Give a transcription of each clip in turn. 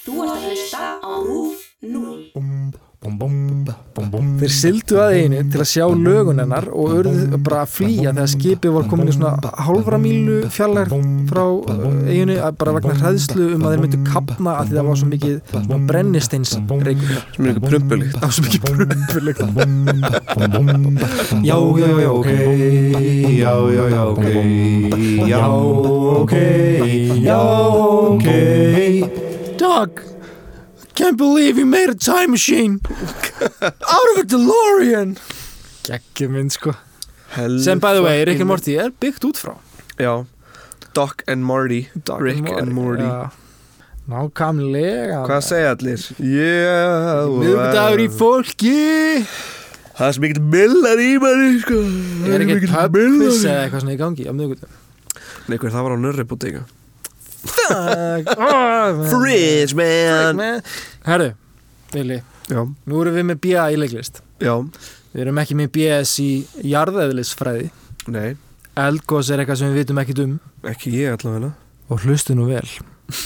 Þú ert að hlusta á RÚF 0. Þeir sildu að einu til að sjá lögun hennar og urðu bara að flýja þegar skipið var komin í svona hálfra mílu fjallar frá eiginu bara vegna hræðslu um að þeir myndu kapna að því það var svo mikið brennisteins reykur sem er eitthvað prumpulikt það var svo mikið prumpulikt Já, já, já, ok. Já, já, já, ok. Já, ok. Já, ok Doug Can't believe you made a time machine. Out of a DeLorean. Gekki minn sko. Hell sem by the way, Rick and Morty er byggt út frá. Já, Doc and Marty Doug Rick and Morty. Já. Nákvæmlega. Hvað segja allir? Yeah Miðvikudagur í fólki. Það er sem ekkert millar í manni sko. Er ekki mikill pub millar. quiz eða eitthvað svona í gangi á miðvikudagum Nei, hver það var á nörri bútega Fridge man. Herru, Vili Já, Nú erum við með BA í leiklist. Já, Við erum ekki með BS í jarðeðlisfræði. Nei. Eldgós er eitthvað sem við vitum ekkit um. Ekki ég allavega. Og hlustu nú vel.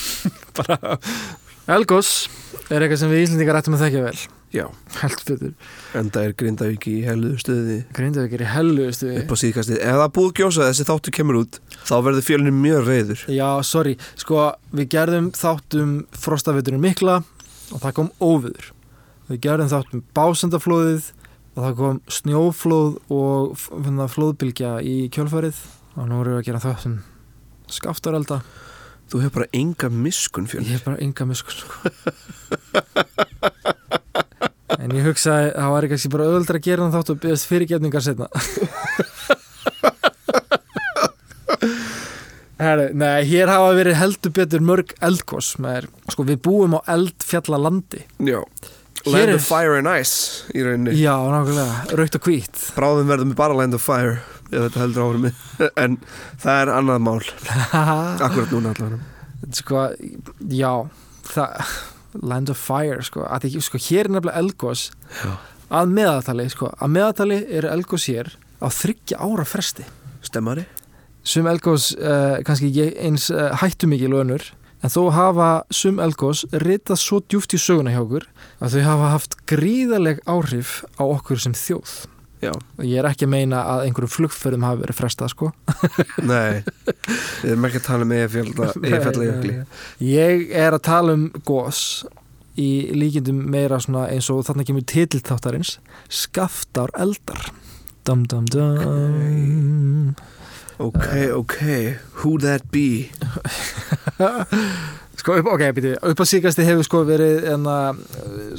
Bara Eldgós er eitthvað sem við Íslendingar ættum að þekkja vel Já, Held betur. En það er Grindavík í helluðu stöði Grindavík er í hellustu upp á síðkastið. Ef það búið gjósa þessi þáttu kemur út þá verður fjölunni mjög reyður Já, sorry, sko við gerðum þáttum frostaviturinn mikla og það kom óviður við gerðum þáttum básendaflóðið og það kom snjóflóð og finna, flóðbylgja í kjölfarið. Og nú erum við að gera þáttum skaftarelda Þú hefur bara enga miskun ég fjölnir hef bara enga miskun sko. en ég hugsaði það var ekki bara öðvöldra að gera þann þátt og byggðast fyrirgefningar setna Herri, nei, hér hafa verið heldur betur mörg eldgós maður, sko við búum á eldfjallalandi. Já, Land er- of Fire and Ice í rauninni. Já, nákvæmlega, raukt og hvít Bráðum verðum við bara Land of Fire ef þetta heldur áfram með en það er annað mál. Akkurat núna allavega. Sko, já það, Land of Fire sko, að því, sko, hér er nefnilega eldgós Já. að meðatali, sko, að meðatali eru eldgós hér á þryggja ára fresti Stemmari? sum eldgós uh, kannski ekki eins uh, hættu mikið lögnur en þó hafa sum eldgós ritað svo djúft í söguna hjá okkur að þau hafa haft gríðaleg áhrif á okkur sem þjóð Já. og ég er ekki að meina að einhverjum flugferðum hafi verið frestað sko. Nei, við erum ekki að tala um eifella jökli ég er að tala um gós í líkindum meira svona eins og þarna kemur titiltáttarins skaftar eldar. Dum dum dum. Ok, ok, who that be? Sko, upp, ok, býti, upp á síkasti hefur sko verið en að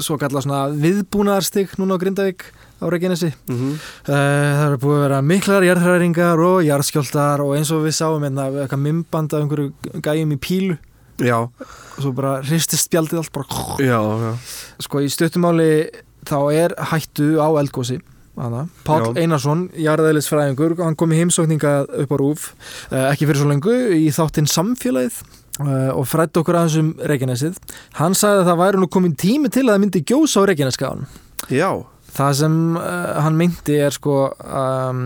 svo kalla svona viðbúnaðarstig núna á Grindavík á Reykjanesi. Mm -hmm. Það eru búið að vera miklar jarðhræringar og jarðskjáltar og eins og við sáum hérna eitthvað mymband af einhverju gæjum í pílu. Já, og svo bara hristist spjaldið allt bara. Já, já. Sko í stuttumáli þá er hættu á eldgósi Já. Einarsson, jarðeðlisfræðingur hann kom í heimsókninga upp á rúf uh, ekki fyrir svo lengu í þáttinn samfélagið uh, og frætti okkur aðeins um Reykjanesið. Hann sagði að það væri nú komin tími til að það myndi gjósa á Reykjanesskaðan Já, það sem uh, hann myndi er sko um,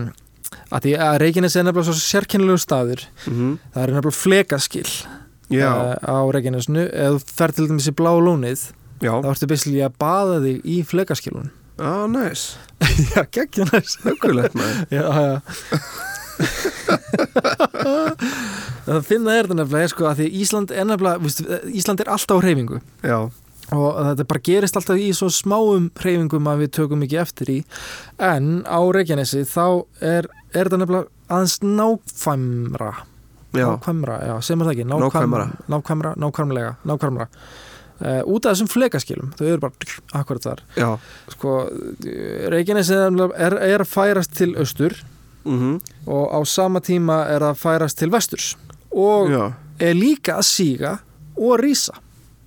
að því að Reykjanes er nefnilega svo sérkennilegu staður. Mm það er nefnilega flekaskil já, uh, á Reykjanesnu ef þú fer til dæmis í blá lónið já. þá ertu basically að baða þig í flekaskilun Á, næs, Já, geggja næst Já, já. Það finna er þetta nefnilega sko, Ísland er nefnilega Ísland er alltaf á hreyfingu. Já, og þetta bara gerist alltaf í svo smáum hreyfingum að við tökum ekki eftir í. En á Reykjanesi þá er, er þetta nefnilega aðeins nákvæmra. Nákvæmra, já, sem er það ekki Nákvæmara. nákvæmra, nákvæmlega nákvæmra. Uh, út af þessum flekaskilum þau eru bara akkurat þar. Já. Sko, Reykjanesi er, er, að færast til austur mm og á sama tíma er að færast til vesturs og Já, er líka að síga og rísa.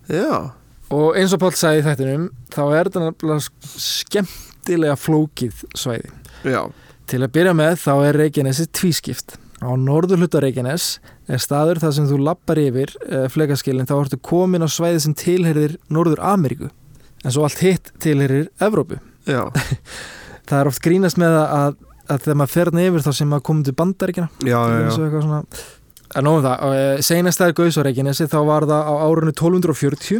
Já, og eins og Páll sagði í þættinum þá er þetta nefnilega skemmtilega flókið svæði. Já. Til að byrja með þá er Reykjanesi tvískipt. Á norður hluta Reykjanes er staður þar sem þú lappar yfir uh, flekaskilin þá ertu komin á svæði sem tilherir Norður Ameríku en svo allt hitt tilherir Evrópu. Það er oft grínast með að, að þegar maður fer þarna yfir þá sem maður komið til bandaríkina já, já, já. svona En nóðum það, uh, seinast þegar Gauðs á Reykjanesi þá var það á árunni 1240,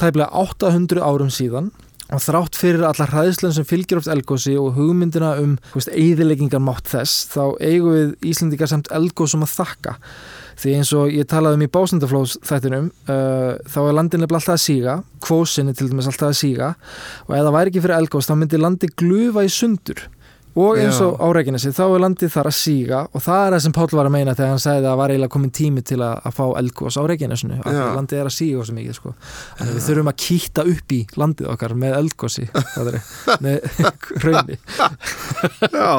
tæplega 800 árum síðan. Og þrátt fyrir allar hræðslan sem fylgir oft elgósi og hugmyndina um eðileggingar mátt þess, þá eigum við Íslandikar samt elgósum að þakka. Því eins og ég talaði um í básendaflóðs þættinum, uh, þá er landin nefnilega alltaf að síga, kvósin er til dæmis alltaf að síga. Og ef það væri ekki fyrir elgós þá myndi landi glufa í sundur og eins og á Reykjanesi þá er landið þar að síga og það er það sem Páll var að meina þegar hann sagði að það var eiginlega komin tími til að, að fá elgós á Reykjanesinu að landið er að síga svo mikið sko. þannig að við þurfum að kýta upp í landið okkar með elgósi með raunni Já,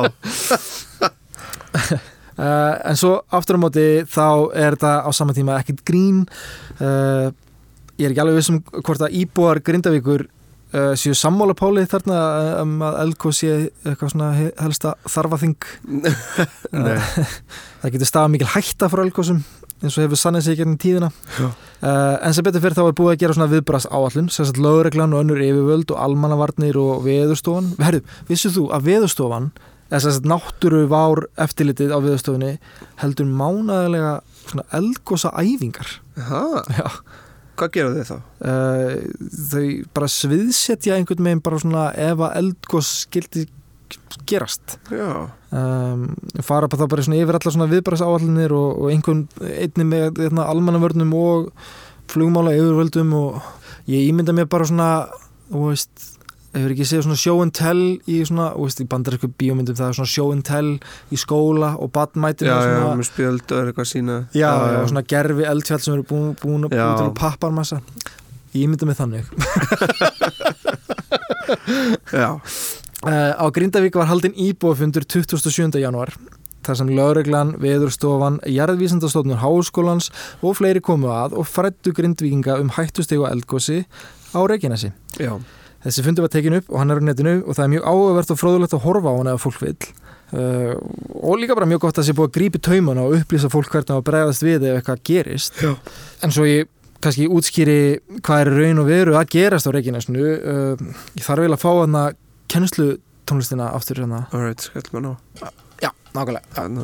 Uh, en svo aftur á móti þá er þetta á sama tíma ekkert grín. Uh, ég er ekki alveg vissum hvort að íbúar Grindavíkur uh, séu sammála Páli þarna um að Elko sé eitthvað svona he- helsta þarfaþing? Nei. það getur stafað mikil hætta frá Elkosum eins og hefur sannið sig í gegnum tíðina. Uh, en sem betur fyrir þá er búið að gera svona viðbrast áallun sem sagt lögreglan og önnur yfirvöld og almannavarnir og veðurstofan. Herru, vissu þú að veðurstofan eða sagt náttúru vár eftirlitið á veðurstofunni heldur mánaðilega svona eldgosa æfingar Já. Hvað gera þið þá? uh, þau bara sviðsetja einhvern veginn bara svona ef að eldgos skildi gerast um, fara bara þá bara svona yfir allar svona viðbæras áallinir og, og einhvern einni með hérna, almannavörnum og flugmála yfirvöldum og ég ímynda mér bara svona veist, hefur ekki séð svona show and tell í svona, þú veist, í bandarísku bíómyndum það er svona show and tell í skóla og badmætinu já, já, með spjöld og eitthvað sína já, já, svona gerfi eldfjall sem eru búin, búin að Já. búin til papparmassa ég ímynda mér þannig Já, Uh, á Grindavík var haldinn íbúafundur 27. januar þar sem lögreglan, veðurstofan, jarðvísindastofnur háskólans og fleiri komu að og frættu grindvíkinga um hættustegu eldgósi á Reykjanesi. já, Þessi fundur var tekin upp og hann er á netinu og það er mjög áhugavert og fróðulegt að horfa á hann ef fólk vil. Uh, og líka bara mjög gott að sé búið að grípi taumana og upplýsa fólk hvernig að bregðast við ef eitthvað gerist. Já. En svo ég kannski útskýri hvað er raun og veru að gerast á Reykjanesinu. Uh, ég þarf vel að fá hann að kennslu tónlistina aftur hérna. alright, skellum að ná Já, nákvæmlega.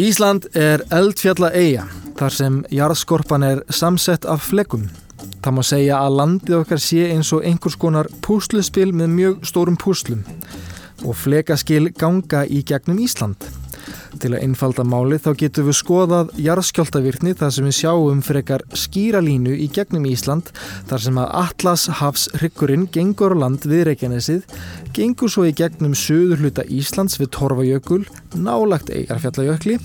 Ísland er eldfjalla eiga þar sem jarðskorpan er samsett af flekum. Það má segja að landið okkar sé eins og einhvers konar púsluspil með mjög stórum púslum og flekaskil ganga í gegnum Ísland. Til að einfalda málið þá getum við skoðað jarðskjáltavirkni þar sem við sjáum frekar skýra línu í gegnum Ísland þar sem að Atlas hafs hryggurinn gengur á land við Reykjanesið, gengur svo í gegnum söður hluta Íslands við Torfajökul, nálagt Eigarfjallajökli,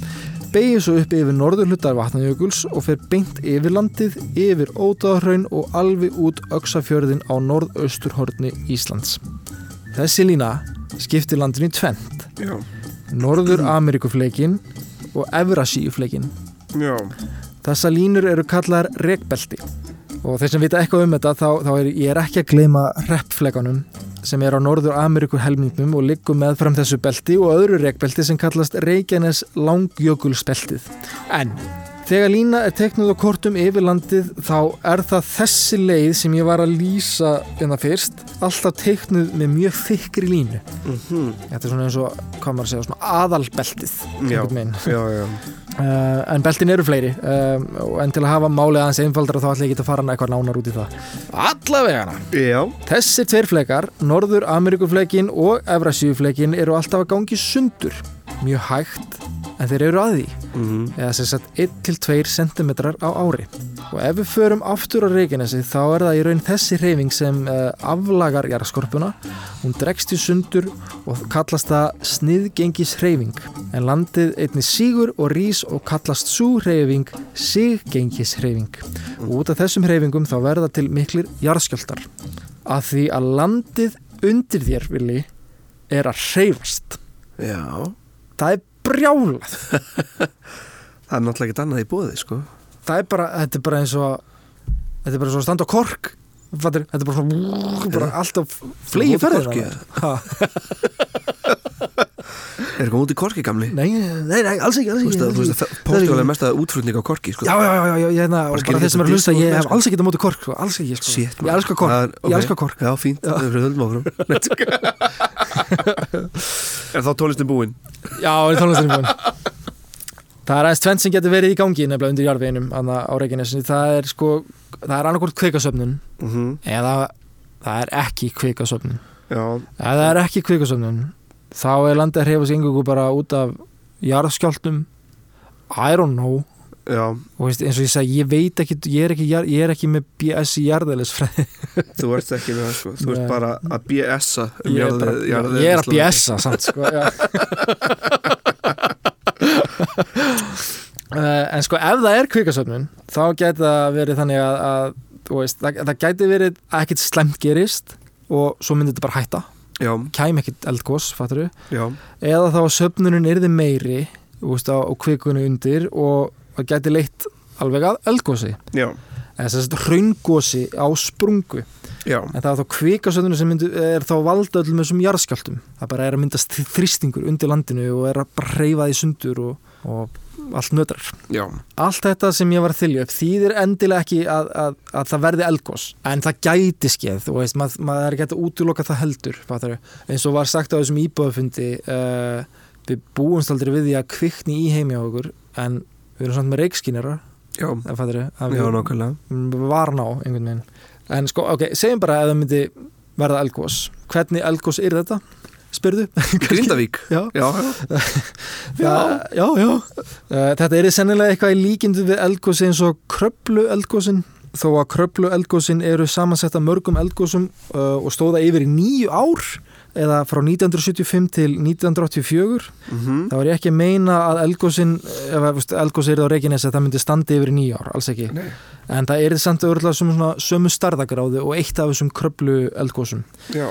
beigir svo upp yfir norður hlutar Vatnajökuls og fer beint yfir landið, yfir Ótaðarhraun og alveg út Öksafjörðin á norðausturhorni Íslands. Þessi lína skiptir landinu í tvent. Já, Norður Ameríkufleikin og Evrasíufleikin. já, Þessa línur eru kallar rekbelti og þeir sem vita eitthvað um þetta þá, þá er ég er ekki að gleyma reppflekanum sem er á Norður Ameríku helmingnum og liggum með fram þessu belti og öðru rekbelti sem kallast Reykjanes langjökulsbeltið. En þegar lína er teknuð á kortum yfir landið þá er það þessi leið sem ég var að lýsa en það fyrst alltaf teknuð með mjög þykri línu. mhm, Þetta er svona eins og, hvað maður að segja, svona aðalbeltið. já, já, já. Uh, en beltin eru fleiri. Um, en til að hafa málið aðeins einfaldra þá ætla ég ekki að fara eitthvað nánar út í það. Allavegana. Já, Þessir tveir flekar, Norður Ameríkuflekin og Evrasíuflekin eru alltaf að gangi sundur. Mjög hægt en þeir eru að því. Mhm, eða sem sagt 1-2 cm á ári. Og ef við förum aftur á Reykjanesi þá er það í raun þessi reyfing sem uh, aflagar jarðskorpuna. Hún dregst í sundur og kallast það sniðgengis reyfing en landið einni sígur og rís og kallast svo reyfing siggengis reyfing og út af þessum reyfingum þá verða til miklir jarðskjöldar af því að landið undir þér vilji er að reyfast já. Það er brjálað. Það er náttúrulega ekkert annað í bóði, sko. Það er bara, þetta er bara eins og þetta er bara eins og að standa á kork þetta er bara svona alltaf flegi Þú ert á ferðir korki, Er út í korki, gamli? nei, nei, nei, alls ekki, alls ekki, þú veist að Portugal er mest að útflutning á korki, sko já, já, já, já, ég, hérna, er ég hef alls ekki á móti kork, sko, alls ekki sko. Ég elska kork, Það ég ok. elska kork Já, fínt, það er höldum áfram Er þá tónlistin búin? já, það er tónlistin búin Það er aðeins tvenn sem getur verið í gangi nefnilega undir þarna á Reykjanesinu. Það er sko, það er annarkvort kvikasöfnun mm eða það er ekki kvikasöfnun. Þá er landið að hrefa sig engungu bara út af jarðskjáltum I don't know. Já, og veist, eins og ég segi, ég veit ekki ég er ekki, ég er ekki með BS í jarðeðlisfræði. Þú ert ekki með það sko. Þú ert bara að BS-a um ég, ég er að. BS-a samt sko. Eh, en sko ef það er kvikasöfnun þá gæti það verið þannig að, að veist, það, það gæti verið að ekkit slemt gerist og svo myndi þetta bara hætta kæm ekkit eldgós, fattur já, eða þá að söfnunin yrði meiri þú veist, á, á kvikunni undir og það gæti leitt alveg að eldgósi já, eða þess að hraungósi á sprungu. Já. En það er þá kvikasöfnun sem myndi, er þá valda öllum þessum jarðskjáltum það bara er að myndast þrýstingur undir landinu og er að bara reyfa því sundur og, og allt nötrar. Já, allt þetta sem ég var að þylja upp þýðir endilega ekki að, að, að það verði eldgós en það gæti skeið og veist, mað, maður er ekki að útloka það heldur fattaru. eins og var sagt á þessum íbúðafundi uh, við búumst aldrei við því að kvikni í heimi á okkur en við erum samt með reikskinnara já, fattaru, að já, við nákvæmlega. varan á einhvern veginn. En sko, ok, segjum bara að það myndi verða eldgós hvernig eldgós er þetta? Spyrðu? Grindavík Já. Já, já, já, já. Uh, Þetta er sennilega eitthvað í líkindu við eldgósi eins og kröplu eldgósin þó að kröplu eldgósin eru samansett af mörgum eldgósum uh, og stóða yfir í nýju ár eða frá 1975 til 1984 mhm, þá er ég ekki að meina að eldgósin ef eldgósi er á Reykjanesi að það myndi standi yfir í nýju ár, alls ekki. Nei. en það er samt örgulega sem svona sömu starðagráðu og eitt af þessum kröplu eldgósum já,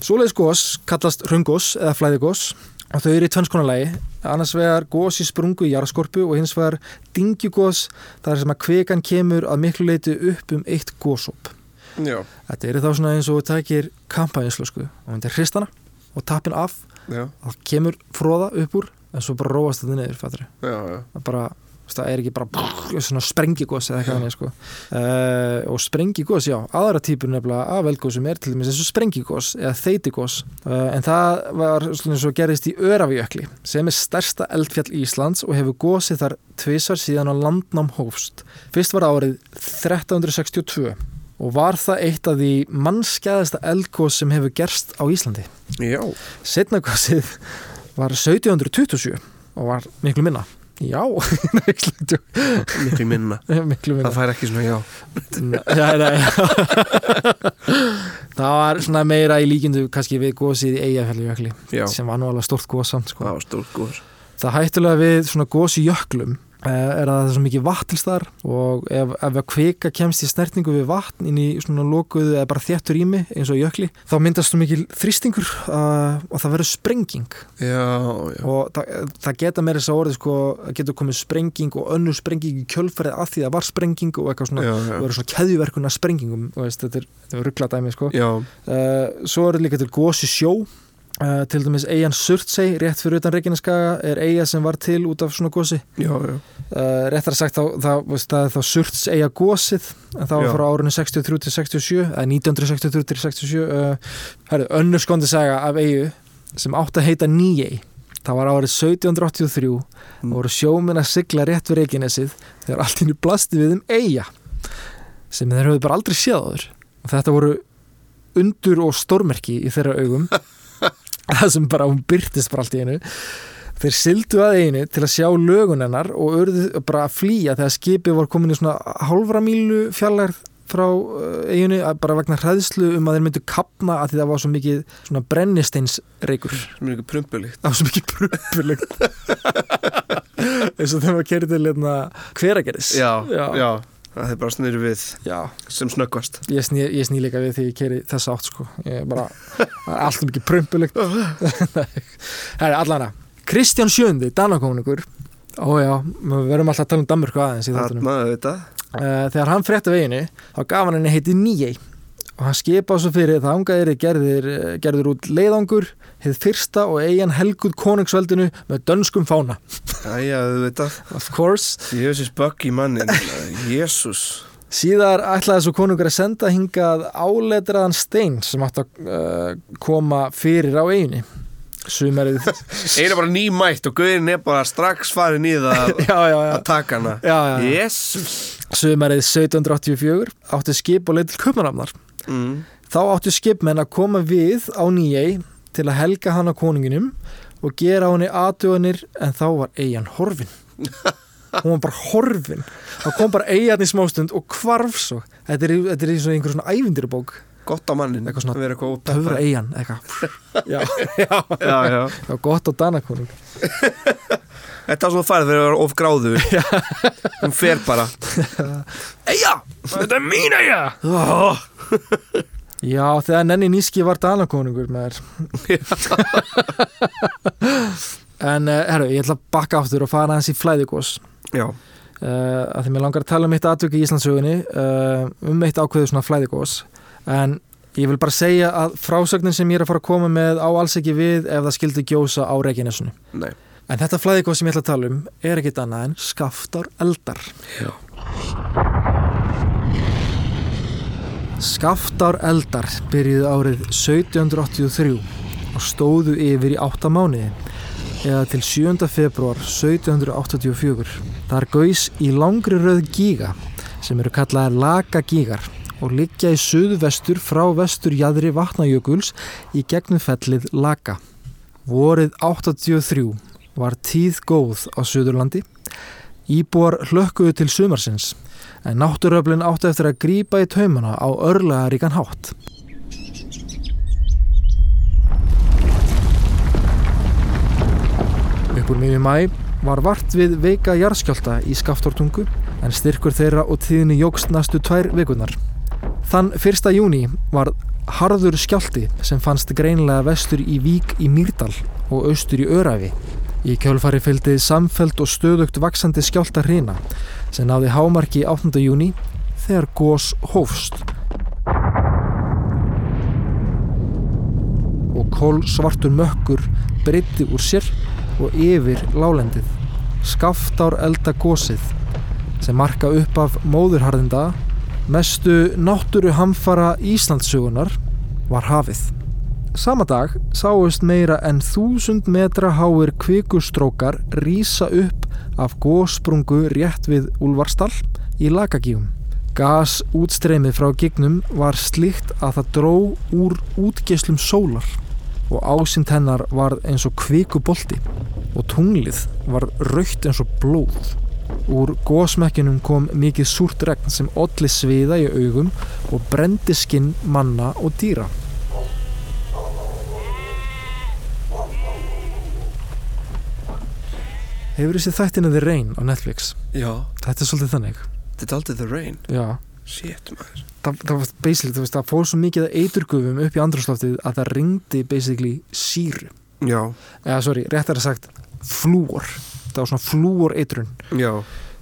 Svoleiðis gós kallast hrungós eða flæðigós og þau eru í tvennskonulægi annars vegar gós í sprungu í jarðskorpu og hins vegar dingjugós það er sem að kvekan kemur að miklu leiti upp um eitt gósop já, Þetta eru þá svona eins og takir kampæðinslösku og myndir hristana og tapin af. Já, og kemur fróða upp úr en svo bara róast þetta niður það bara það er ekki bara sprengigós eða eitthvað sko. uh, og sprengigós, já, aðra típur nefnilega af eldgósum er til dæmis eins og sprengigós eða þeitigós uh, en það var svona eins og gerðist í Örafijökli sem er stærsta eldfjall Íslands og hefur gósið þar tvisvar síðan á landnám hófst. Fyrst var árið 1362 og var það eitt af því mannskæðasta eldgós sem hefur gerst á Íslandi? Já, setna gósið var 1727 og var miklu minna. Já, miklu minna. Miklu minna. Það fær ekki svona já. Já, nei, það var svona meira í líkindu kannski við gósið í Eyjafjallajökli Já, sem var nú alveg stórt gós samt sko. það var stórt góður það hættulega við svona gós í jöklum er að það er svo mikið vatnilstar og ef, ef að kvika kemst í snertingu við vatn inn í svona lokuðu eða bara þéttur ími eins og í jökli þá myndast svo mikið þrýstingur uh, og það verður sprenging. Já, já, og það, það geta meira þess að orðið sko, getur komið sprenging og önnur sprenging í kjölfarið af því að það var sprenging og eitthvað svona, það verður svona keðjuverkun af sprengingum veist, þetta er, þetta er ruggladæmi sko. Uh, svo er líka til gósi sjó uh, til dæmis eigin Surtsey rétt fyrir utan Reykjaneskaga er eiga sem var til út af svona gósi já, já, uh, réttar sagt þá, þá, það er þá Surtseyja gósið en var Já. frá árinu 63 til 67 eða 1963 til 67 uh, herri, önnur skondi saga af eigu sem átt að heita Nýjei það var árið 1783 Mm. og voru sjóminn að sigla rétt við Reykjanesið þegar allt inni blasti við um eiga sem þeir höfðu bara aldrei séð áður og þetta voru undur og stórmerki í þeirra augum það sem bara hún byrtist bara allt í einu. Þeir sildu að einu til að sjá lögun hennar og örðu bara að flýja þegar skipið var komin í svona hálfra mílu fjallarð frá eiginu bara vegna hræðslu um að þeir myndu kapna að því það var svo mikið svona brennisteinsreikur sem er ekki prumpulíkt það var svo mikið pröpulegt eins og þegar maður kerið til hérna hverageris Já, já, já, það er bara snýri við já. sem snöggvast. Ég, sný, ég sný líka við því ég keri þessa átt sko. ég er bara, alltaf mikið prömpulegt það er allana Kristján Sjöndi, Danakonungur. Ó já, við verðum alltaf að tala um Danmörku aðeins í þáttunum. Uh, þegar hann frétta veginu þá gaf hann henni heitið Nýjei og hann skipaði svo fyrir það ángaðir gerðir, gerður út leiðangur hið fyrsta og eigin helguð konungsveldinu með dönskum fána. Æja, þetta of course. Jössis bögg í mannin Jésús síðar ætlaði svo konungur að senda hingað áletraðan stein sem átt að uh, koma fyrir á eiginu sumarið Einu bara nýmætt og Guðin er bara strax farin í það að, taka hana. Jesus sumarið 1784 áttu skip og leið til Kumanafnar mm. þá áttu skipmenn að koma við á nýjei til að helga hana konunginum og gera á henni aðtuganir en þá var eigin horfin. Hún var bara horfin. Þá kom bara eigin í smástund og hvarf svo. Þetta er, þetta er í svona einhver svona ævindirubók Gott á mannin Eitthvað svona að vera eitthvað töfra eitthvað. Já, já, Já, já gott á Danakonung. Þetta er svona farið fyrir að vera of gráðu Hún fer bara. Eja, þetta er mín oh. já, þegar Nenni Níski var Danakonungur með en uh, herru, ég ætla að bakka aftur og fara hans í flæðigós Já, uh, að því mér langar að tala um eitt atvöku í Íslandsögunni uh, um eitt ákveðu svona flæðigós en ég vil bara segja að frásögnin sem ég er að fara að koma með á alls ekki við ef það skildi gjósa á Reykjanesunu nei en þetta flæðigós sem ég ætla að tala um er ekkit annað en skaftar eldar Já. Skaftar eldar byrjuðu árið 1783 og stóðu yfir í átta mánuði eða til 7. februar 1784. Þar gaus í langri röð gíga sem eru kallaðar laga gígar og liggja í suðvestur frá vestur jæðri vatnajökuls í gegnum fellið laga. Vorið 83 var tíð góð á Suðurlandi. Íbúar hlökkuðu til sumarsins en náttúröflin átti eftir að grípa í taumana á örlega ríkan hátt. Upp úr miðjum mæ var vart við veika jarðskjálta í skaftortungu en styrkur þeirra og tíðni jógst næstu tvær vikunar. Þann 1. júni var harður skjálti sem fannst greinlega vestur í Vík í Mýrdal og austur í Örafi. Í kjölfari fylgdi samfelt og stöðugt vaksandi skjálta hrina sem náði hámarki 8. júni þegar gós hófst. Og kól svartur mökkur breytti úr sér og yfir lálendið. Skaftár elda gósið sem marka upp af móðurharðinda mestu náttúru hamfara Íslandsugunar var hafið. Sama dag sáust meira en þúsund metra háir kvikustrókar rísa upp af gósprungu rétt við Úlfarstall í Lakagíum. Gas útstreymið frá gignum var slíkt að það dró úr útgeislum sólar og ásýnd hennar var eins og kvikubolti og tunglið var raukt eins og blóð. Úr gósmekkinum kom mikið súrt regn sem olli sviða í augum og brendi skinn manna og dýra. Hefur þessi þættinu The Rain á Netflix? Já, Þetta er svolítið þannig. þetta er aldrei the rain Já. Shit, maður Það, það var basically, veist, það fór svo mikið að eiturgufum upp í andrúsloftið að það ringdi basically síru. Já, Eða, sorry, réttar að sagt flúor. Það var svona flúor eitrun já,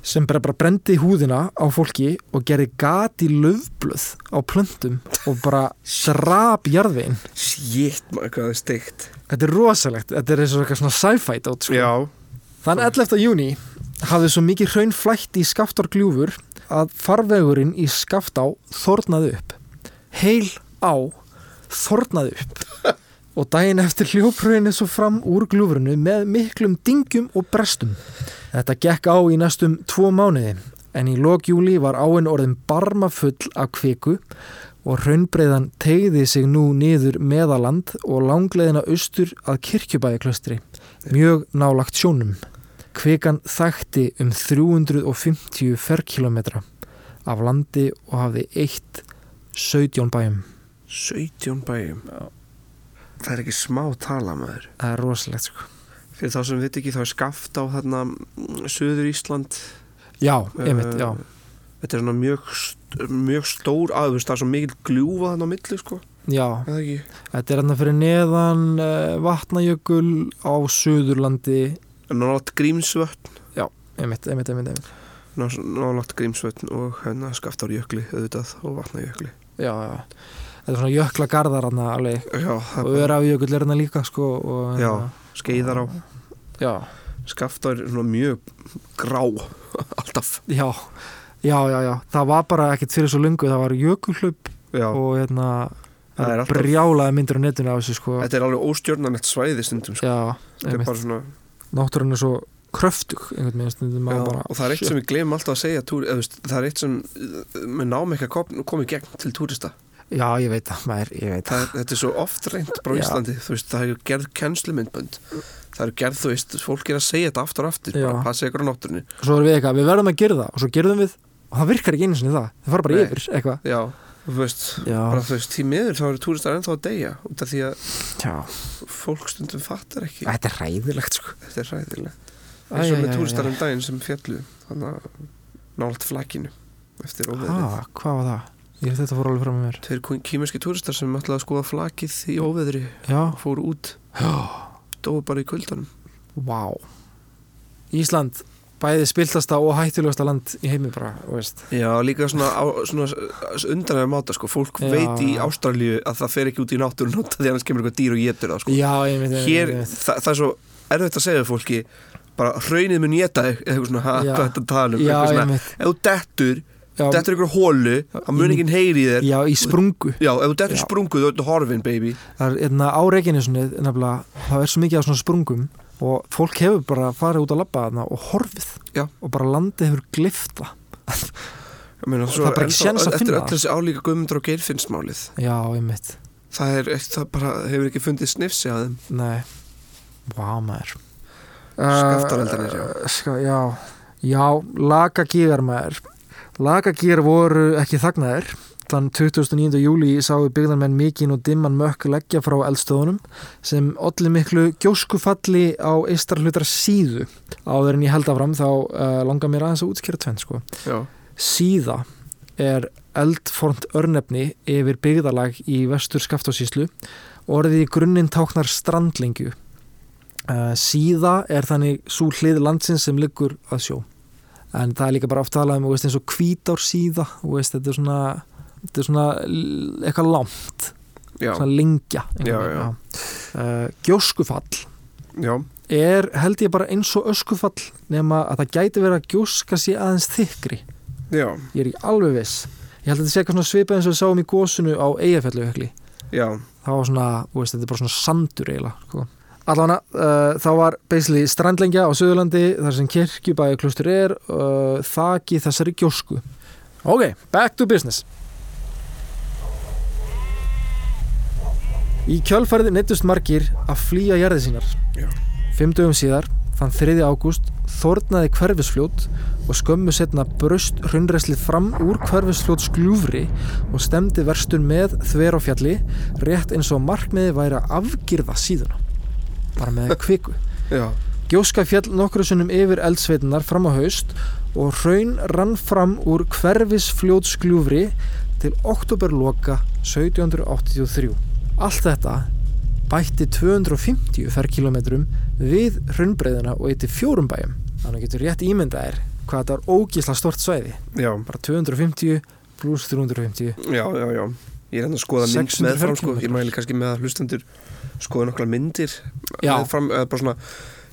sem bara, bara brendi húðina á fólki og gerði gat í löfblöð á plöntum og bara drap jarðveginn. shit, maður, hvað er steikt Þetta er rosalegt. Þetta er eins og svona sci-fi dót, sko. Þann 11. júni hafði svo mikið hraun flætt í skaftárgljúfur að farvegurinn í skaftá þornaði upp. Heil á þornaði upp og daginn eftir hljópröðinni svo fram úr gljúfurinu með miklum dingjum og brestum. Þetta gekk á í næstum tvo mánuði en í lokjúli var áinn orðin barma full af kviku og hraunbreiðan tegði sig nú niður meðaland og langleðina austur að kirkjubæjaklöstri, mjög nálagt sjónum. Kvikan þætti um 350 ferkilometra af landi og hafði eitt 17 bæjum. 17 bæjum Það er ekki smá tala, maður Það er rosalegt sko. Fyrir þá sem við ekki, þá er skaft á þarna mm, Suður Ísland Já, einmitt, Eh, já. Þetta er svona mjög, mjög stór aðvist Það er svo mikil gljúfa þannig á milli, sko Já, þetta er hérna fyrir neðan uh, vatnajökul á Suðurlandi. Nálat Grímsvötn Einmitt, einmitt, einmitt, einmitt. Nálat Grímsvötn og hérna Skaftarjökli auðvitað og Vatnajökli Já, já. Þetta er svona jökla garðar hann alveg. Já, Og örafijökull er hérna líka sko. Og, Já. hérna- skeiðar á Já, Skaftar er svona mjög grá Alltaf já, já, já, já. Það var bara ekkert fyrir svo lungu. Það var jökulhlaup Já, og hérna alltaf- brjálaði myndir á netinu á þessu sko Þetta er alveg óstjórnanlegt svæði stundum sko. já, Þetta er bara svona náttúrun er svo kröftug stundum já, Og það er eitt sem við glemum alltaf að segja túr, eða, Það er eitt sem uh, við náum ekki að kom, koma í gegn til túrista já, ég veit það, maður, ég veit það, Þetta er svo oft reynd bara Já. Íslandi Þú veist, það er gerð kennslumyndbönd. Það er gerð, þú veist, fólk er að segja þetta aftur og aftur Já. bara passa ykkur á náttúrunni svo erum við eitthvað, við verðum að gera það og svo gerðum við og það virkar ekki einu sinni það. Það fara bara Nei. yfir eitthvað. Já, þú veist, já, bara þú veist, því miður þá eru túristar ennþá að deyja út af því að já, fólk stundum fattar ekki. Þetta er ræðilegt sko. Þetta er ræðilega Æ, eins og æ, með túristar um daginn sem fjallu þannig að nált flakinu eftir óveðrið. ha, hvað var það? Ég þetta fór alveg fram með mér. Tveir kýmerski túristar sem ætlaði að skoða flakið í óveðri já, fóru út, dói bara í kuldanum. Vá. Ísland, bæði spiltasta og hættulegasta land í heimi bara, veist. Já, líka svona, svona undanlega máta sko, fólk Já. veit í Ástralíu að það fer ekki út í náttúrun út af því annars kemur eitthvað dýr og getur það sko. já, ég veit, ég Hér, veit, það, það er svo erfitt að segja fólki bara hraunið mun geta eitthvað svona, hvað þetta tala um já, ég veit. Ef þú dettur já, dettur ykkur hólu, það mun Í- ekki heyri þér. Já, í sprungu. Já, ef þú dettur sprungu þú ert horfin, baby. Það er einna á Reykjanesunni nefnilega, það er svo mikið af svona sprungum og fólk hefur bara farið út að labba þarna og horfið Já. og bara landið hefur glifta meina, það er bara ekki séns að finna öll þessi álíka guðmundur og geirfinnsmálið já, ég mitt, Það er það bara hefur ekki fundið snifsi að þeim. Nei. Vá maður. Skaftareldarnir, já. Ska, já, já, lagagígar maður lagagígar voru ekki þagnaðir þann 29. júli sáu byggðarmenn mikinn og dimman mökk leggja frá eldstöðunum sem olli miklu gjóskufalli á eistar hlutar síðu áður en ég held áfram þá uh, langar mér aðeins að útskýra tvenn sko. Já, síða er eldformt örnefni yfir byggðarlag í vestur skaftósíslu orðið í grunninn táknar strandlengju uh, síða er þannig svo hlið landsins sem liggur að sjó en það er líka bara oft talað um veist, eins og hvítár síða þú veist, þetta er svona, þetta er svona eitthvað langt, já, svona já. Uh, gjóskufall já, er held ég bara eins og öskufall nema að það gæti verið að gjóska sé aðeins þykri. Já, ég er ekki alveg viss. Ég held að þetta sé eitthvað svipað eins og við sáum í gósunu á já. Það var svona, veist, þetta er bara svona sandur eiginlega sko. Allavega, uh, þá var basically strandlengja á Suðurlandi þar sem kirkjubæði klustur er uh, þaki þessari gjósku ok, back to business í kjölfærið neittust margir að flýja jarðið sínar Já. fimm dögum síðar þann 3. ágúst þornaði hverfisfljót og skömmu setna bröst hrunreslið fram úr hverfisfljót sklúfri og stemdi verstun með þver á fjalli rétt eins og markmiði væri að afgirða síðuna bara með kviku. Gjóska fjall nokkru sunnum yfir eldsveitunar fram á haust og hraun rann fram úr hverfisfljót sklúfri til oktoberloka 1783 allt þetta bætti 250 ferkilometrum við hraunbreiðina og eitt fjórum bæjum. Þannig getur rétt ímyndaðir hvað þetta er ógísla stort svæði. Já, bara 250 pluss 350 já, já, já Ég er enn að skoða mynd 600 með fram sko. Ég mæli kannski með að hlustendur skoða nokkla myndir Já. með fram, eða bara svona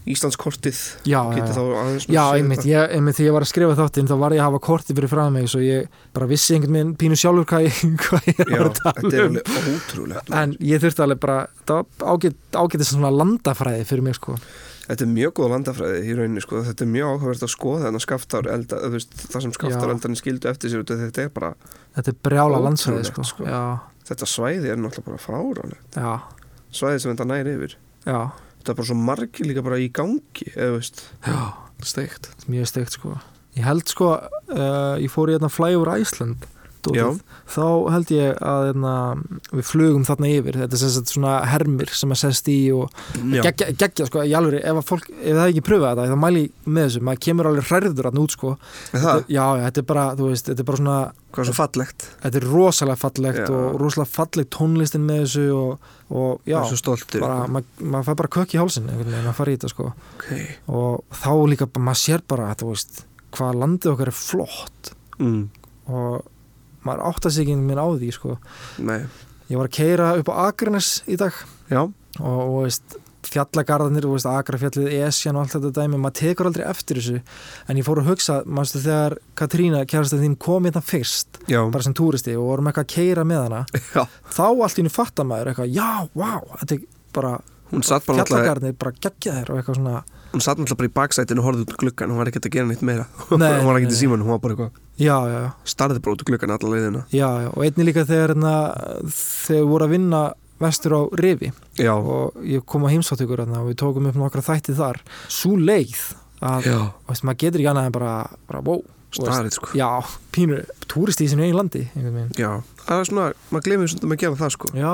Íslandskortið já, já, já. Já, einmitt, þetta. ég, einmitt þegar ég var að skrifa þáttinn þá var ég að hafa kortið fyrir frá mig svo ég bara vissi einhvern veginn pínu sjálfur hvað ég, hvað ég Já, var að þetta tala er um alveg ótrúlegt en ég þurfti alveg bara það var ágætt, ágætt svona landafræði fyrir mig sko Þetta er mjög góð landafræði í rauninni sko. Þetta er mjög áhugavert að skoða þennan skaftar elda, veist, það sem skaftar Já. eldarnir skildu eftir sér þetta er bara, þetta er brjála landsfræði sko. sko. Þetta svæði er náttúrulega bara fáránlegt. Svæði sem þetta næri yfir. Já, þetta er bara svo margir líka bara í gangi eða já steikt. Mjög steikt sko. Ég held sko, uh, ég fór í hérna Flyover Iceland dótið. þá held ég að hérna, við flugum þarna yfir. Þetta er sem sagt svona hermir sem að sest í og Já, geggja, geggja sko, í alveg ef, að fólk, ef það ekki pröfa þetta, þá mæli með þessu. Maður kemur alveg hræður hann út sko. Það, já, þetta er bara, þú veist, þetta er bara svona hvað er svo fallegt. Þetta er rosalega fallegt Já. og rosalega falleg tónlistin með þessu og, og já, Það maður mað fær bara kökk í hálsin að fara í þetta sko. Okay. og þá líka, maður sér bara þú veist, hvað landið okkar er flott. Mm. og maður átta sig ekki veginn á því sko. Nei, ég var að keira upp á Akranes í dag. Já, og, og veist, fjallagarðanir, veist, Akrafjallið, Esjan og allt þetta dæmi, maður tekur aldrei eftir þessu. En ég fór að hugsa, mannstu þegar Katrína, kærastið þín, kom hérna fyrst Já, bara sem túristi og vorum eitthvað að keira með hana já. þá allt í henni fattar maður eitthvað, já, vá, þetta er bara Hún satt bara náttúrulega fjallagarðanir, bara geggja þér og eitthvað svona, Hún satt náttúrulega bara í baksætinu og horfði út úr gluggan Hún var ekkert að gera neitt meira. Nei, Hún var ekkert í nei. símanum, hún var bara eitthvað já, já, Starði úr gluggan alla leiðina. Já, já, og einnig líka þegar hérna, þegar við vorum að vinna vestur á Rifi. Já, og ég kom að heimsótt ykkur hérna, og við tókum upp nokkra þætti þar. Svo leið að veist, maður getur ekki annað en bara, bara wow, starið sko. Já, pínu túrist í sinu eigin landi. Já, það er svona, maður glemir svona að gera það sko. Já,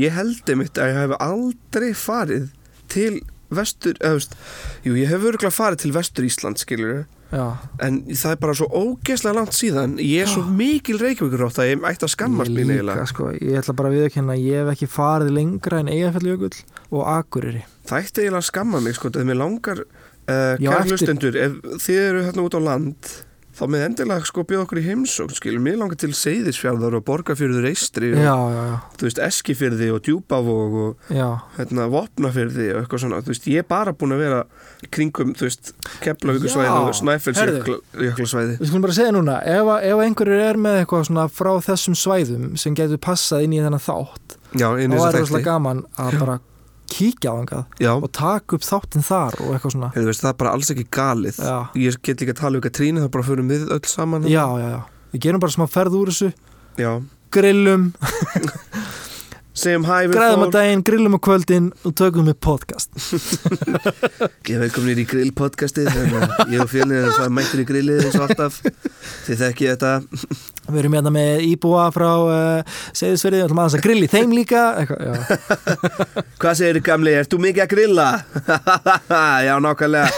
Ég held einmitt að ég hef aldrei farið til vestur, eða þú veist Jú, ég hef örgulega farið til vestur Ísland, skilur já, En það er bara svo ógeðslega langt síðan. Ég er svo mikil reykjavíkur átt að ég ætti að mín líka eiginlega. sko, ég ætla bara að viðkynna að ég hef ekki farið lengra en Eyjafjallajökull og Akureyri. Það ætti eiginlega að skamma mig sko, þegar mér langar uh, Já, kæra eftir- ef þið eru hérna út á land þá með endilega sko bjóða okkur í heimsókn skilur, mér langar til Seyðisfjörðar og Borgarfjörður Eistri og Já, já, já, þú veist Eskifjörði og Djúpavog og hérna Vopnafjörði og eitthvað svona, þú veist, ég er bara búin að vera kringum, þú veist, Keflavíkursvæði Já, og Snæfellsjöklasvæði Við skulum bara segja núna, ef, ef einhverjur er með eitthvað svona frá þessum svæðum sem getur passað inn í þennan þátt Já, inn í þá er þess að rosalega þætti. gaman að bara kíkja á Já, og taka upp þáttinn þar og eitthvað svona. Heyrðu, veist, það er bara alls ekki galið. Já, Ég get líka að tala um Katrínu, það bara förum við öll saman já, já, já. Við gerum bara smá ferð úr þessu. Já. grillum, Segjum hæ við græðum að daginn, grillum á kvöldin og tökum við podcast. Ég veit komin í grillpodcastið þannig að ég og erum það mættir í grillið eins og alltaf. Þið þekki þetta. Við erum hérna með íbúa frá uh, Seyðisverði, við ætlum aðeins að grilli þeim líka. Hvað segir þið gamli, ert þú mikið að grilla? Já, nákvæmlega.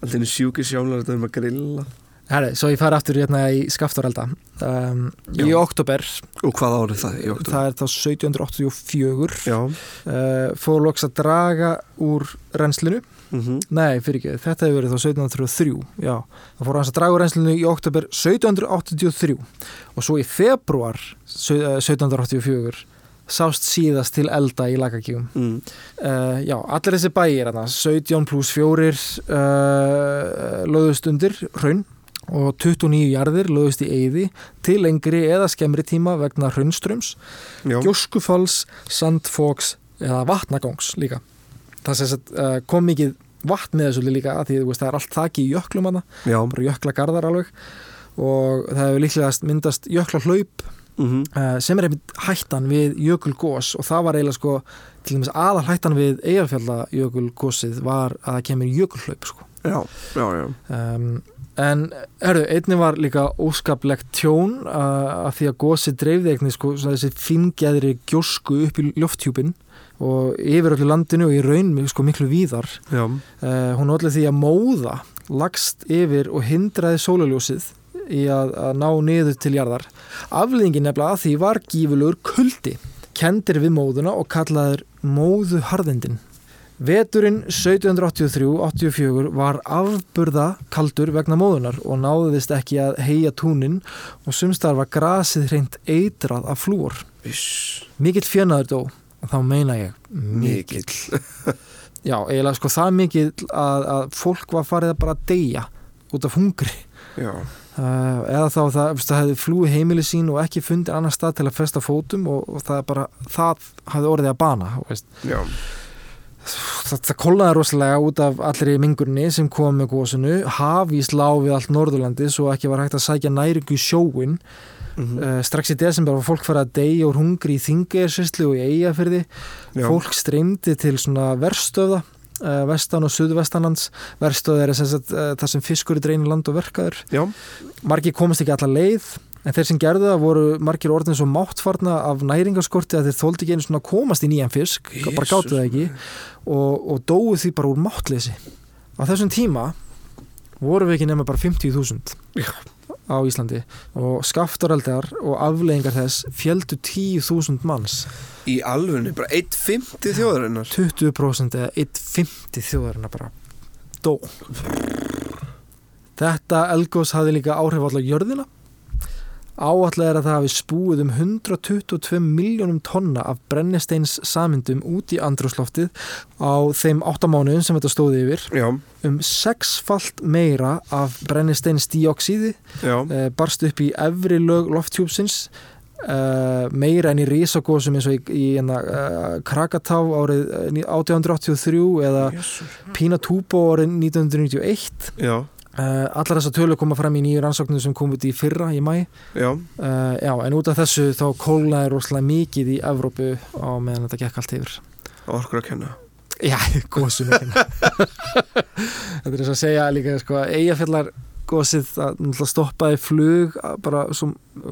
Alltaf einu sjúki sjónlar þetta um að grilla Herri, svo ég fari aftur hérna í Skaftarelda um, í oktober Og hvað árið það í oktober? það er þá 1784 Já. Uh, fór loks að draga úr renslinu mm Nei, fyrir ekki, þetta hefur verið þá 1703 Já, það fór hans að draga úr reynslinu í oktober 1783 og svo í februar eh, 1784 sást síðast til elda í lagakíum mm. uh, Já, allir þessi bæir hana, 17 pluss 4 uh, löðust undir raun og 29 jarðir löðust í eyði til lengri eða skemmri tíma vegna raunströms Já, gjóskufalls, sandfóks eða vatnagangs líka. Það sem sagt, uh, kom mikið vatn með þessu líka að því veist, það er allt þakki í jöklum hana, bara jökla garðar alveg og það hefur líklegast myndast jökla hlaup mm uh, sem er einmitt hættan við jökulgós og það var eiginlega sko til dæmis aðal hættan við eigafjallajökulgósið var að það kemur jökulhlaup sko. Já, já, já. Um, en herru, einni var líka óskaplegt tjón að því að gósið dreifði eitthvað sko, þessi finngæðri gjósku upp í lofthjúpin og yfir öllu landinu og í raun sko, miklu víðar. Já, uh, hún allir því að móða lagst yfir og hindraði sólaljósið í að, að ná niður til jarðar. Aflýðingin nefnilega að því var gífurlegur kuldi kendir við móðuna og kallaður móðuharðindin Veturinn 1783-84 var afburða kaldur vegna móðunar og náðist ekki að heia túnin og sumstar var grasið hreint eitrað af flúor. Mikill fjönaður dó, þá meina ég mikill. Já, eiginlega sko það mikill að, að fólk var farið að bara deyja út af hungri. Já, Uh, eða þá það, það hefði flúið heimili sín og ekki fundið annar stað til að festa fótum og, og það bara, það hafði orðið að bana, veist. já, það, það kólnaði rosalega út af allri mingurni sem kom með gósinu hafís lá við allt Norðurlandi svo ekki var hægt að sækja næringu í sjóin mm uh, strax í desember var fólk farið að deyja úr hungri í Þingeyjarsyslu og í Eyjafyrði já. fólk streymdi til svona verstöða uh, vestan og suðvestanlands. Verstöða er sem sagt, uh, það sem fiskur dreinu land og verkaður Já, margir komast ekki alla leið en þeir sem gerðu það voru margir orðin svo máttfarna af næringarskorti að þeir þóldi ekki einu svona að komast í nýjan fisk. Bara Jesus. gáttu það ekki. og, og dóu því bara úr máttleysi. Á þessum tíma voru við ekki nema bara 50.000 Já. á Íslandi. Og skaftaraldar og afleðingar þess fjöldu 10.000 manns. Í alfunni, bara 1.50 þjóðarinnar. 20% eða 1.50 þjóðarinn bara dó. Þetta elgós hafði líka áhrif allar jörðina Áallega er að það hafi spúið um 122 miljónum tonna af brennisteins samindum út í andrúsloftið á þeim 8 mánuðum sem þetta stóði yfir. Já, Um sexfalt meira af brennisteinsdíoxíði já, uh, barst upp í efri lög lofthjúpsins uh, meira enn í risagósum eins og í, í uh, Krakatá árið eh, 1883 eða Jesús. Pinatubo árið 1991 Já, allar þessar tölur koma fram í nýju rannsóknum sem kom út í fyrra í mæ já, uh, já, en út af þessu þá kólnaði rosalega mikið í Evrópu á meðan þetta gekk allt yfir. Orkur að kenna? Já, góðsum Þetta er þess að segja líka sko, eigafjallar góðsið að stoppaði flug að bara svo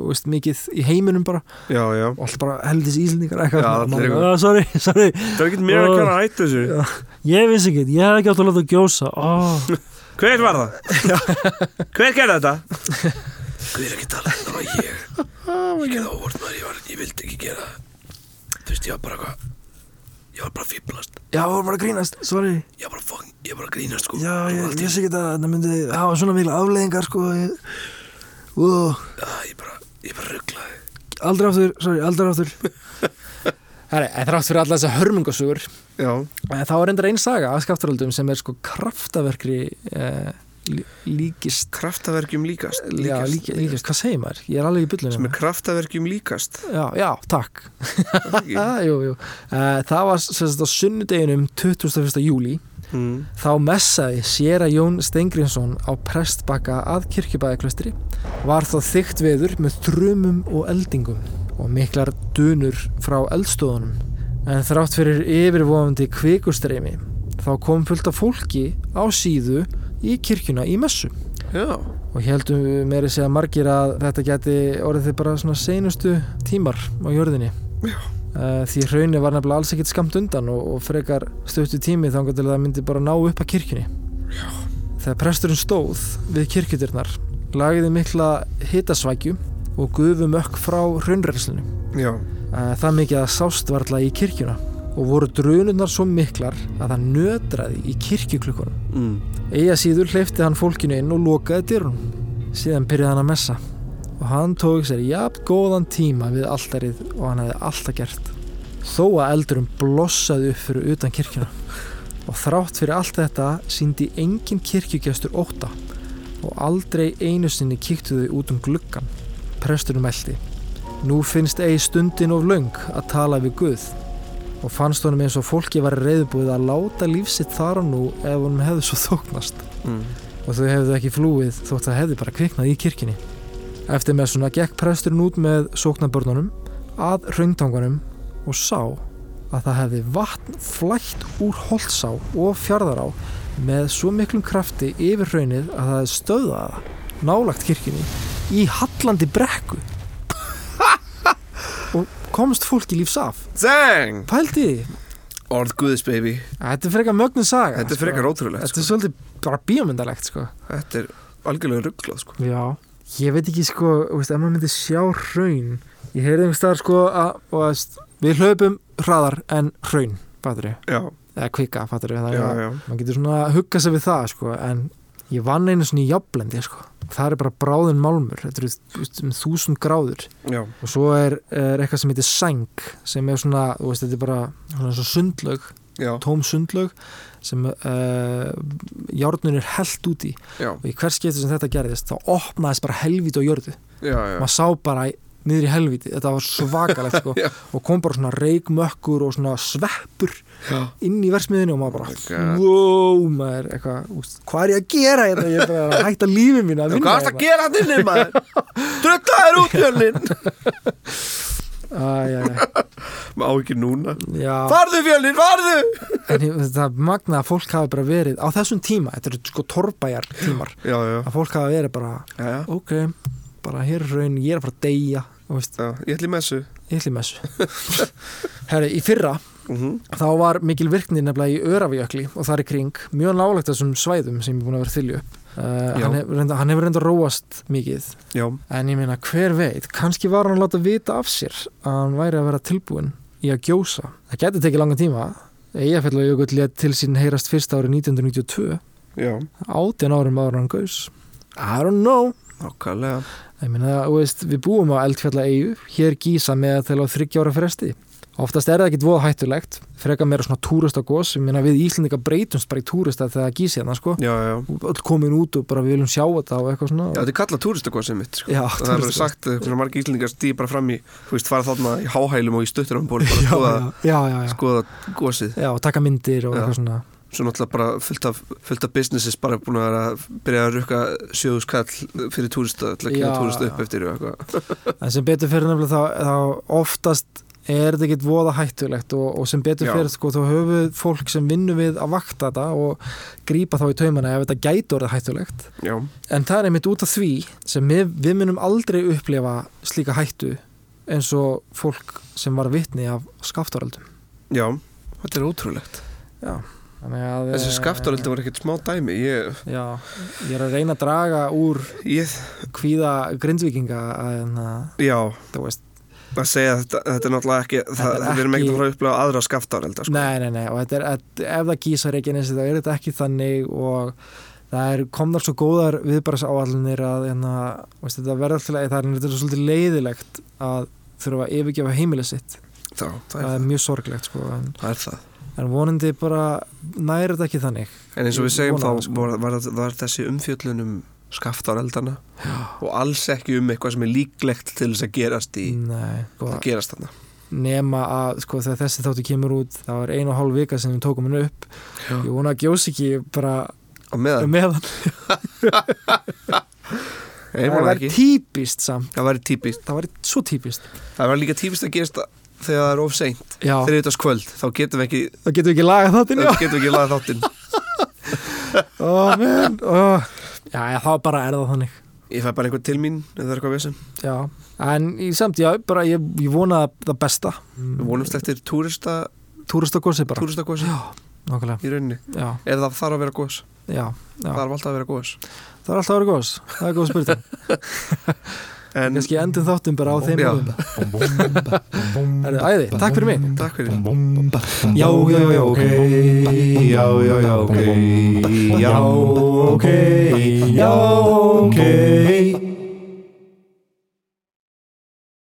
veist, mikið í heiminum bara. Já, já, og alltaf bara heldis íslendingar eitthvað. Já, svona. allir Maður eitthvað. bara, "Ah, sorry, sorry, það er ekki mér að kenna að hættu þessu. Já. ég vissi ekki ég hef ekki átt að láta gjósa. Oh. Hver var það? Hver gerði þetta? Hver ekki tala þetta var ég Ég gerði óvart maður, ég, var, ég vildi ekki gera það. Þú veist, ég var bara hvað Ég var bara fýblast Já, það var bara að grínast, sorry. Ég var bara fucking, ég var bara að grínast sko. Já, ég í- vissi ekki að þetta myndi hafa svona mikla afleðingar sko. Ég, wow. Já, ég bara, ég bara rugglaði. Aldrei aftur, sorry, aldrei aftur Herri, en þrátt fyrir alla þessar hörmungasögur Já, Eh, Þá er reyndar einn saga af skaptaröldum sem er sko kraftaverkri eh, lí- líkist. Kraftaverkjum líkast. Já, líkist, líkist, hvað segir maður? Ég er alveg í Sem bullunum er kraftaverkjum líkast. Já, já, takk. Jú, jú. Eh, Það var sem sagt á sunnudeginum 21. júli mm. þá messaði séra Jón Steingrinsson á prestbakka að kirkjubæðaklustri var þá þykkt veður með þrumum og eldingum og miklar dunur frá eldstofunum en þrátt fyrir yfirvofandi kvikustreimi þá kom fullt af fólki á síðu í kirkjuna í messu. Já, og heldum meiri segja margir að þetta geti orðið þið bara svona seinustu tímar á jörðinni. Já. Eh, því hraunni var nefnilega alls ekkit skamt undan og, og frekar stöttu tími þá að það myndi bara ná upp að kirkjunni. Já. þegar presturinn stóð við kirkjudirnar lagiði mikla hitasvækju og gufu mökk frá hraunrelslinu já, Eh, það mikið að sást varla í kirkjuna og voru drunurnar svo miklar að það nötraði í kirkjuklukkunum mm. Eiga síður hleyfti hann fólkinu inn og lokaði dyrunum. Síðan byrjaði hann að messa og hann tók sér jafn góðan tíma við alltarið og hann hefði alltaf gert. Þó að eldurum blossaði upp fyrir utan kirkjuna og þrátt fyrir allt þetta síndi engin kirkjugestur óta og aldrei einu sinni kíktu þau út um gluggan. Presturinn meldi. Nú finnst eigi stundin of löng að tala við Guð og fannst honum eins og fólki var reyðbúið að láta lífsitt þar og nú ef honum hefði svo þóknast Mm. og þau hefðu ekki flúið þótt það hefði bara kviknað í kirkjunni. Eftir með svona gekk presturinn út með sóknarbörnunum að rauntangunum og sá að það hefði vatn flætt úr holtsá og fjarðará með svo miklum krafti yfir raunnið að það hefði stöðað það nálagt kirkjunni í hallandi brekku. Og komst fólki lífs af. Dang! pældi Orð Guðis baby. Þetta er frekar mögnu saga Þetta er sko. frekar ótrúlegt þetta sko. er svolítið bara bíómyndalegt sko. Þetta er algjörlega rugglað sko. Já, ég veit ekki sko, veist, ef maður myndi sjá hraun. Ég heyrði einhvers staðar sko að, veist, við hlaupum hraðar en hraun, fattur ég, Já, eða kvika, fattur ég, maður getur svona að hugga sig við það sko, en ég vann einu svona í jafnlendi sko, það er bara bráðin málmur, þetta eru um þúsund gráður. Já, og svo er, er eitthvað sem heitir sæng sem er svona, þú veist, þetta er bara svona svo sundlaug, já, tóm sundlaug sem uh, járnun er held út í. Já, og í hvers getur sem þetta gerðist þá opnaðist bara helvít á jörðu. Maður sá bara niður í helvíti. Þetta var svakalegt sko. Og kom bara svona reikmökkur og svona sveppur já. inn í versmiðinu og maður Oh bara God. wow, maður eitthvað, hvað er ég að gera hérna? Ég er bara að hætta lífið mín að vinna Hvað ertu að gera hann inni maður? Drutta þér út fjölinn hérna Má ekki núna. Já, Farðu fjölinn, farðu! En ég- það er magna að fólk hafi bara verið á þessum tíma, þetta eru sko torbæjar tímar Já, að fólk hafi verið bara ok, bara hér er raun, ég er að fara að deyja og já Ég ætli með þessu ég ætli með þessu herri, í fyrra mm þá var mikil virkni nefnilega í Örafijökli og þar í kring mjög nálegt þessum svæðum sem er búin að vera þylju. Upp uh, Já. hann, hef, reynda, hann hefur reynda róast mikið. Já, en ég meina hver veit kannski var hann að láta vita af sér að hann væri að vera tilbúin í að gjósa. Það geti tekið langan tíma. Eyjafjallajökull létt til sín heyrast fyrst árið 1992 já, 18 árum en hann gaus. I don't know. Nákvæmlega meina, þú veist, við búum á eldfjalla eigu, hér gísa með til á þryggjára fresti. Oftast er það ekkit voða hættulegt, freka meira svona túristagos, ég meina við Íslendinga breytumst bara í túrista þegar það gísi hérna, sko. Já, já Öll komin út og bara við viljum sjá þetta og eitthvað svona. Já, þetta er kallað túristakosið mitt sko. Já, það er túristakos. sagt svona margir íslendingar stíði bara fram í þú veist, fara þarna í háhælum og í stutturum bóli bara skoða, já, já, já, já. skoða gosið Já, taka myndir og eitthvað svona. Svo náttúrulega bara fullt af, fullt af businesses bara búin að byrja að rukka sjöðuskall fyrir túrista til að kynna túrista upp eftir En sem betur fyrir nefnilega þá, þá oftast er þetta ekkit voða hættulegt og, og sem betur Já. fyrir sko þá höfu fólk sem vinnur við að vakta þetta og grípa þá í taumana ef þetta gæti orðið hættulegt. Já, En það er einmitt út af því sem við, við munum aldrei upplefa slíka hættu eins og fólk sem var vitni af skaftaröldum. já, þetta er ótrúlegt Já. Að, Þessi eh, skaftaröldi var ekkert smá dæmi. Ég, Já, ég er að reyna að draga úr ég, kvíða grindvikinga að, að já, þú veist, að segja að þetta, þetta er náttúrulega ekki það, Þetta við erum ekkert að fara að upplega aðra skaftarölda sko. Nei, nei, nei, og þetta er, að, ef það gísar ekki eins þá er þetta ekki þannig og það er komnar svo góðar viðbaras áallinir að hérna, veist, þetta verður alltaf það er þetta er svolítið leiðilegt að þurfa að yfirgefa heimilið sitt. Þá, það, það er, er mjög sorglegt sko, en, það er það. en vonandi bara næri þetta ekki þannig. En eins og við segjum vona þá sko. var, var, var þessi umfjöllun um skaftareldana og alls ekki um eitthvað sem er líklegt til þess að gerast í Nei, sko, að gerast þarna? Nema að sko, þessi þáttu kemur út það var einu og hálf vika sem við tókum henni upp. Já. ég vona að gjós ekki bara á meðan, meðan. Það var típist samt. Það væri típist, það var svo típist það var líka típist að gerast þegar það er of seint, Já, þriðdags kvöld þá getum við ekki, það getur ekki lagað þáttinn þá getum við ekki laga þáttinn. Ó, men, ó. Já, já, þá bara er það þannig. Ég fæ bara einhvern til mín ef það er eitthvað vesen. Já, en í samt, já, bara ég, ég vona það besta. Við vonumst eftir túrista, Túristagossi bara. nokkulega í rauninni, Já, eða það þarf að vera gos? Já, já. Það þarf alltaf að vera gos? Það er alltaf að vera gos, það er góð spurning en Kannski endum þáttum bara á þeim orðum. Herðu, Æði, takk fyrir mig. Takk fyrir. Já, já, já, ok. Já, já, já, ok. Já, ok. Já, ok